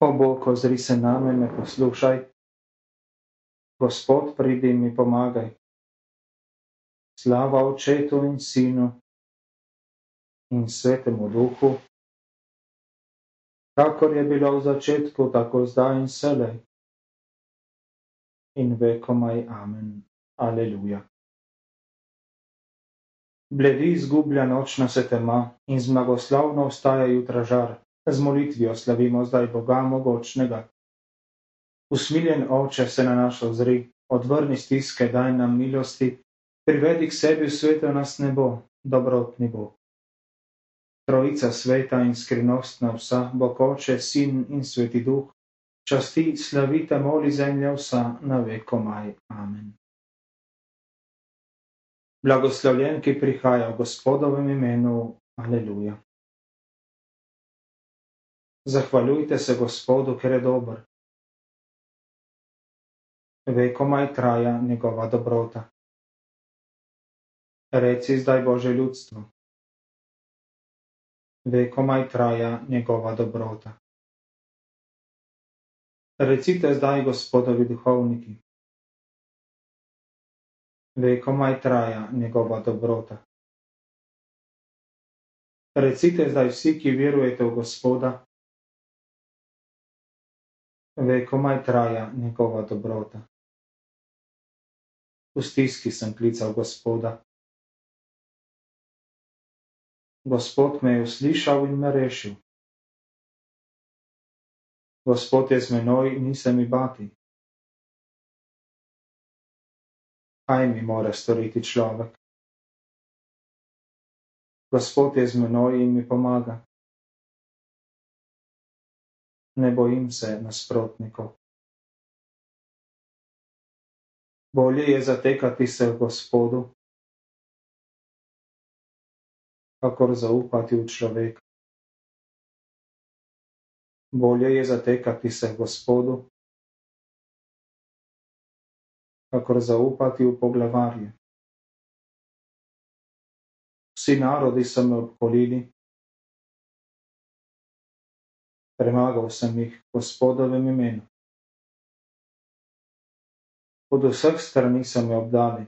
O Bog, ozri se name, me poslušaj. Gospod, pridi mi pomagaj. Slava očetu in sinu in svetemu duhu, kakor je bilo v začetku, tako zdaj in selej. In vekomaj amen. Aleluja. Bledi izgublja nočna se tema in zmagoslavno vstaja jutra žar z molitvijo slavimo zdaj Boga mogočnega. Usmiljen oče se na naš ozri, odvrni stiske, daj nam milosti, privedi k sebi v svetu nas ne bo, dobrotni Bog. Trojica sveta in skrivnostna vsa, Bog oče, sin in sveti duh, časti, slavite, moli zemlja vsa, na veko maj. Amen. Blagoslovljen, ki prihaja v gospodovem imenu. Aleluja. Zahvaljujte se Gospodu, ker je dober. Vekomaj traja njegova dobrota. Reci zdaj Bože ljudstvo. Vekomaj traja njegova dobrota. Recite zdaj Gospodovi duhovniki. Vekomaj traja njegova dobrota. Recite zdaj vsi, ki verujete v Gospoda, vekomaj traja njegova dobrota. V stiski sem klical Gospoda. Gospod me je uslišal in me rešil. Gospod je z menoj nisem mi bati. Kaj mi more storiti človek? Gospod je z menoj in mi pomaga ne bojim se nasprotnikov. Bolje je zatekati se v Gospodu, kakor zaupati v človeka. Bolje je zatekati se v Gospodu, kakor zaupati v poglavarje. Vsi narodi so me obkolili, premagal sem jih v gospodovem imenu. Od vseh strani so me obdali.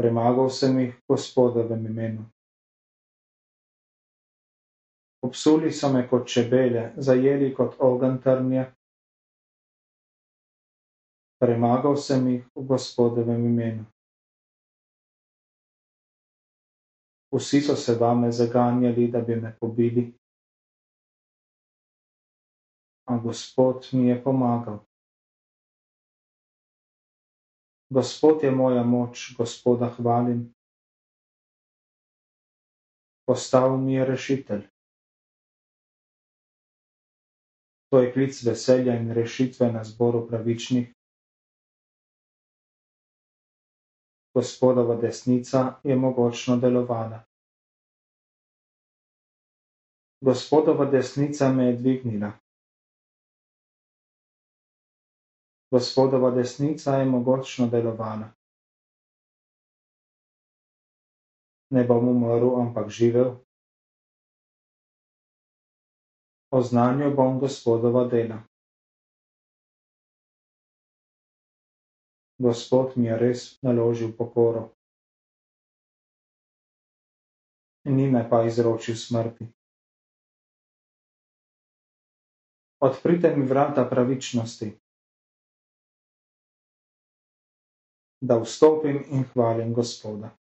Premagal sem jih v gospodovem imenu. Obsuli so me kot čebele, zajeli kot ogen trnje. Premagal sem jih v gospodovem imenu. Vsi so se vame zaganjali, da bi me pobili. A Gospod mi je pomagal. Gospod je moja moč, Gospoda hvalim. Postal mi je rešitelj. To je klic veselja in rešitve na zboru pravičnih. Gospodova desnica je mogočno delovala. Gospodova desnica me je dvignila. Gospodova desnica je mogočno delovala. Ne bom umrl, ampak živel. Oznanil bom gospodova dela. Gospod mi je res naložil pokoro. Ni me pa izročil smrti. Odprite mi vrata pravičnosti, da vstopim in hvalim Gospoda.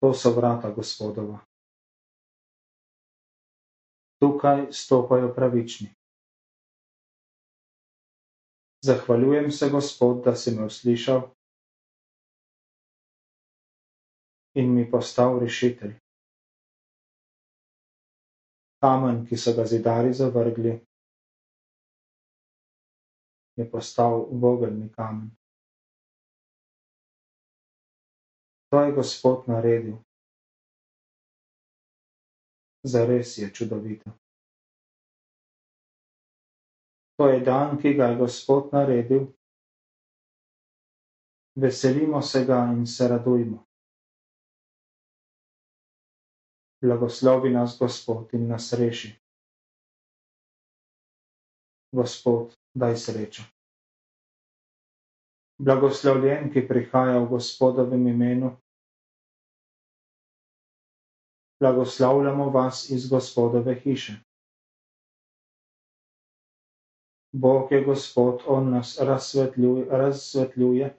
To so vrata Gospodova. Tukaj stopajo pravični. Zahvaljujem se, Gospod, da si me uslišal in mi postal rešitelj. Kamen, ki so ga zidari zavrgli, je postal vogelni kamen. To je Gospod naredil. Zares je čudovito. To je dan, ki ga je Gospod naredil. Veselimo se ga in se radujmo. Blagoslovi nas Gospod in nas reši. Gospod, daj srečo. Blagoslovljen, ki prihaja v Gospodovem imenu. Blagoslavljamo vas iz Gospodove hiše. Bog je Gospod, On nas razsvetljuje, razsvetljuje.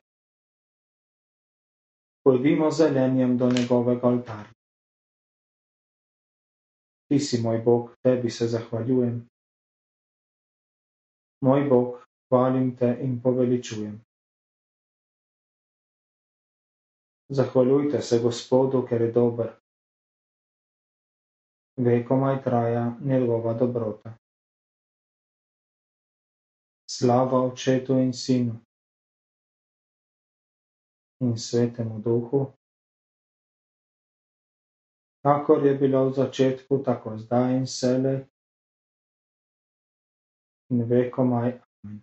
Pojdimo zelenjem do njegovega oltarja. Ti si moj Bog, tebi se zahvaljujem. Moj Bog, hvalim te in poveličujem. Zahvaljujte se Gospodu, ker je dober. Vekomaj traja njegova dobrota. Slava Očetu in Sinu in Svetemu Duhu, kakor je bilo v začetku, tako zdaj in selej in vekomaj. Amen.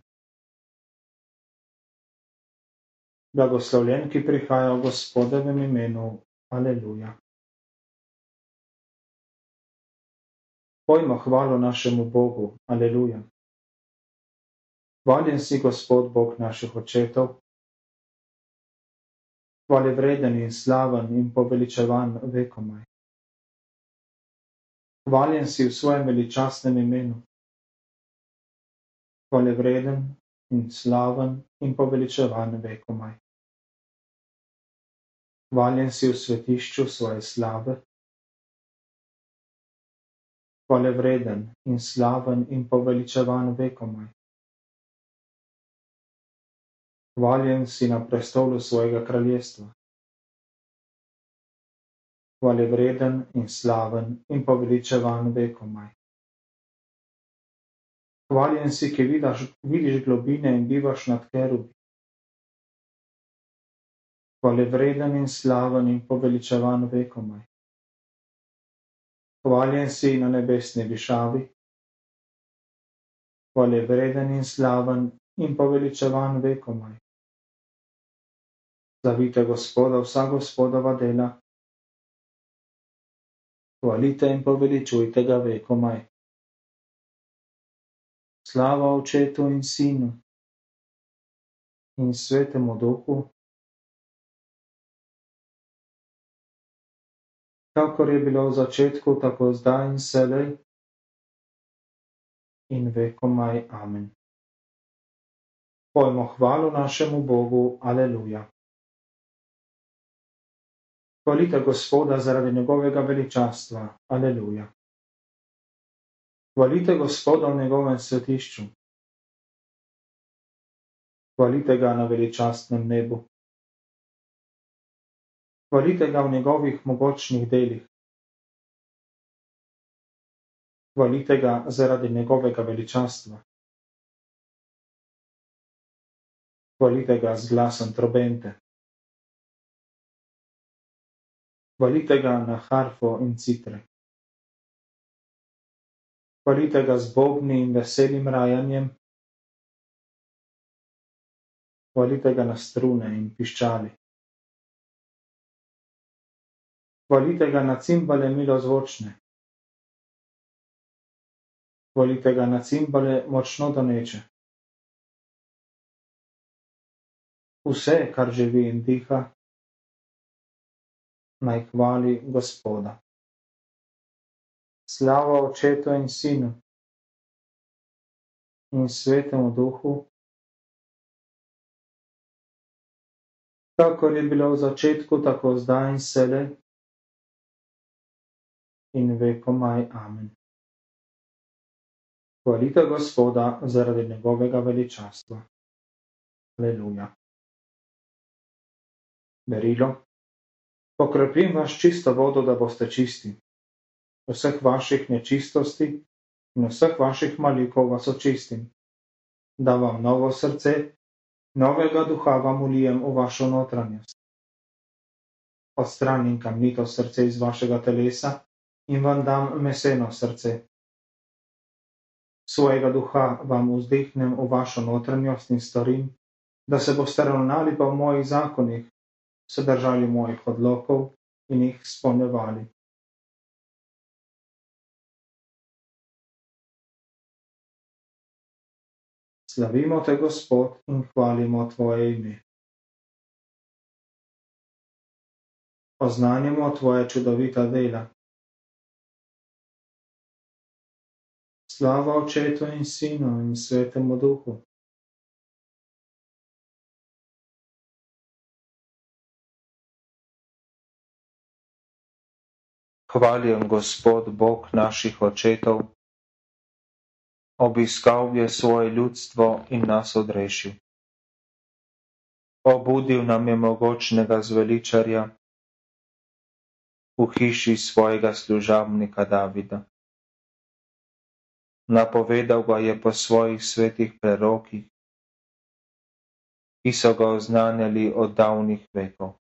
Blagoslovljen, ki prihaja v Gospodovem imenu. Aleluja. Pojmo hvalo našemu Bogu. Aleluja. Hvaljen si Gospod Bog naših očetov, hvale vreden in slaven in poveličevan vekomaj. Hvaljen si v svojem veličastnem imenu, hvale vreden in slaven in poveličevan vekomaj. Hvaljen si v svetišču svoje slave, hvale vreden in slaven in poveličevan vekomaj. Hvaljen si na prestolu svojega kraljestva. Hvale vreden in slaven in poveličevan vekomaj. Hvaljen si, ki vidiš, vidiš globine in bivaš nad kerubi. Hvale vreden in slaven in poveličevan vekomaj. Hvaljen si na nebesni višavi. Hvale vreden in slaven in poveličevan vekomaj. Slavite Gospoda, vsa Gospodova dela. Hvalite in poveličujte ga vekomaj. Slava Očetu in Sinu in Svetemu Duhu, kakor je bilo v začetku, tako zdaj in selej in vekomaj. Amen. Pojmo hvalo našemu Bogu. Aleluja. Hvalite Gospoda zaradi njegovega veličastva. Aleluja. Hvalite Gospoda v njegovem svetišču. Hvalite ga na veličastnem nebu. Hvalite ga v njegovih mogočnih delih. Hvalite ga zaradi njegovega veličastva. Hvalite ga z glasom trobente. Hvalite ga na harfo in citre. Hvalite ga z bobni in veselim rajanjem. Hvalite ga na strune in piščali. Hvalite ga na cimbale milozvočne. Hvalite ga na cimbale močno doneče. Vse, kar živi in diha, naj hvali Gospoda. Slava Očetu in Sinu in Svetemu Duhu, kakor je bilo v začetku, tako zdaj in sele in vekomaj. Amen. Hvalite Gospoda zaradi njegovega veličastva. Aleluja. Berilo. Pokrepim vas čisto vodo, da boste čisti. Vseh vaših nečistosti in vseh vaših malikov vas očistim. Da vam novo srce, novega duha vam ulijem v vašo notranjost. Odstranim kamnito srce iz vašega telesa in vam dam meseno srce. Svojega duha vam vzdihnem v vašo notranjost in storim, da se boste ravnali po mojih zakonih, se držali mojih odlokov in jih izpolnjevali. Slavimo te, Gospod, in hvalimo Tvoje ime. Oznanimo Tvoje čudovita dela. Slava Očetu in Sinu in Svetemu Duhu Hvaljen Gospod Bog naših očetov, obiskal je svoje ljudstvo in nas odrešil. Obudil nam je mogočnega zveličarja v hiši svojega služabnika Davida. Napovedal ga je po svojih svetih prerokih, ki so ga oznanjali od davnih vekov.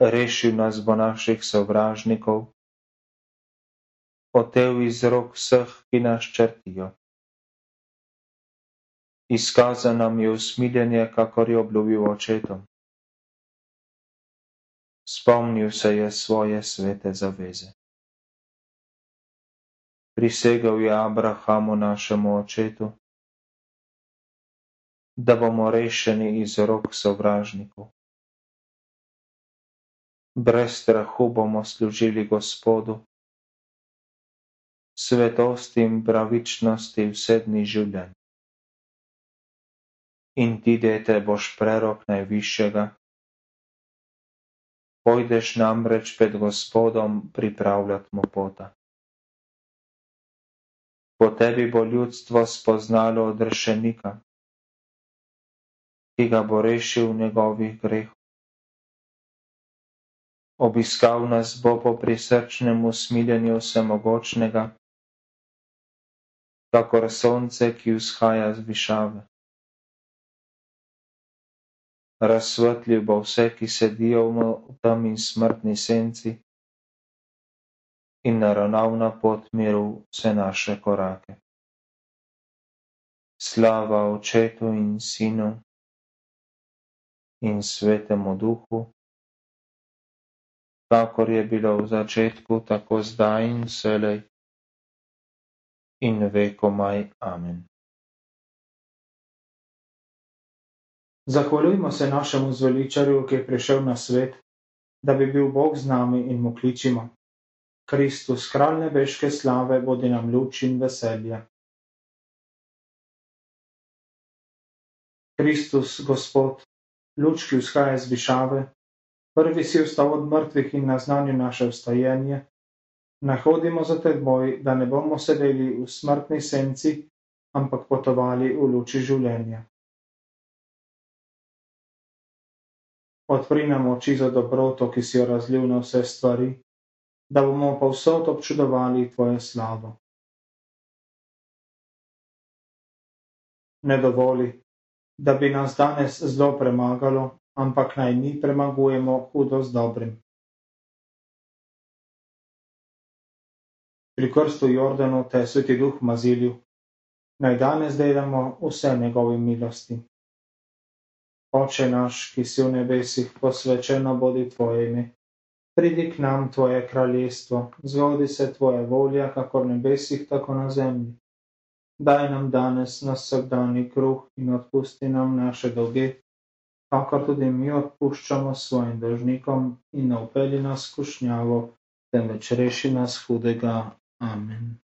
Rešil nas bo naših sovražnikov hotel iz rok vseh, ki nas črtijo. Izkazal nam je usmiljenje, kakor je obljubil očetom. Spomnil se je svoje svete zaveze. Prisegel je Abrahamu našemu očetu, da bomo rešeni iz rok sovražnikov. Brez strahu bomo služili Gospodu, svetosti in pravičnosti vse dni življenja. In ti, dete, boš prerok najvišjega. Pojdeš namreč pred Gospodom pripravljati mu pota. Po tebi bo ljudstvo spoznalo odrešenika, ki ga bo rešil njegovih grehov. Obiskal nas bo po prisrčnem usmiljenju vsemogočnega, kakor sonce, ki vzhaja z višave. Razsvetljiv bo vse, ki sedijo v tam in smrtni senci, in naravnal na pot miru vse naše korake. Slava Očetu in Sinu in Svetemu Duhu, kakor je bilo v začetku, tako zdaj in vselej in vekomaj. Amen. Zahvaljujmo se našemu zveličarju, ki je prišel na svet, da bi bil Bog z nami in mu kličimo. Kristus, kralj nebeške slave, bodi nam luč in veselje. Kristus, Gospod, luč, ki vzhaja iz višave, prvi si vstal od mrtvih in naznanil naše vstajenje, Naj hodimo za teboj, da ne bomo sedeli v smrtni senci, ampak potovali v luči življenja. Odpri nam oči za dobroto, ki si jo razlil na vse stvari, da bomo povsod občudovali tvojo slavo. Ne dovoli, da bi nas danes zlo premagalo, ampak naj mi premagujemo hudo z dobrim. pri krstu Jordanu te sveti duh mazilil, naj danes delamo vse njegove milosti. Oče naš, ki si v nebesih, posvečeno bodi tvoje ime. Pridi k nam tvoje kraljestvo, zgodi se tvoja volja, kako v nebesih, tako na zemlji. Daj nam danes na vsakdani kruh in odpusti nam naše dolge, kakor tudi mi odpuščamo svojim dolžnikom in ne upeli nas skušnjavo, temveč reši nas hudega. Amen.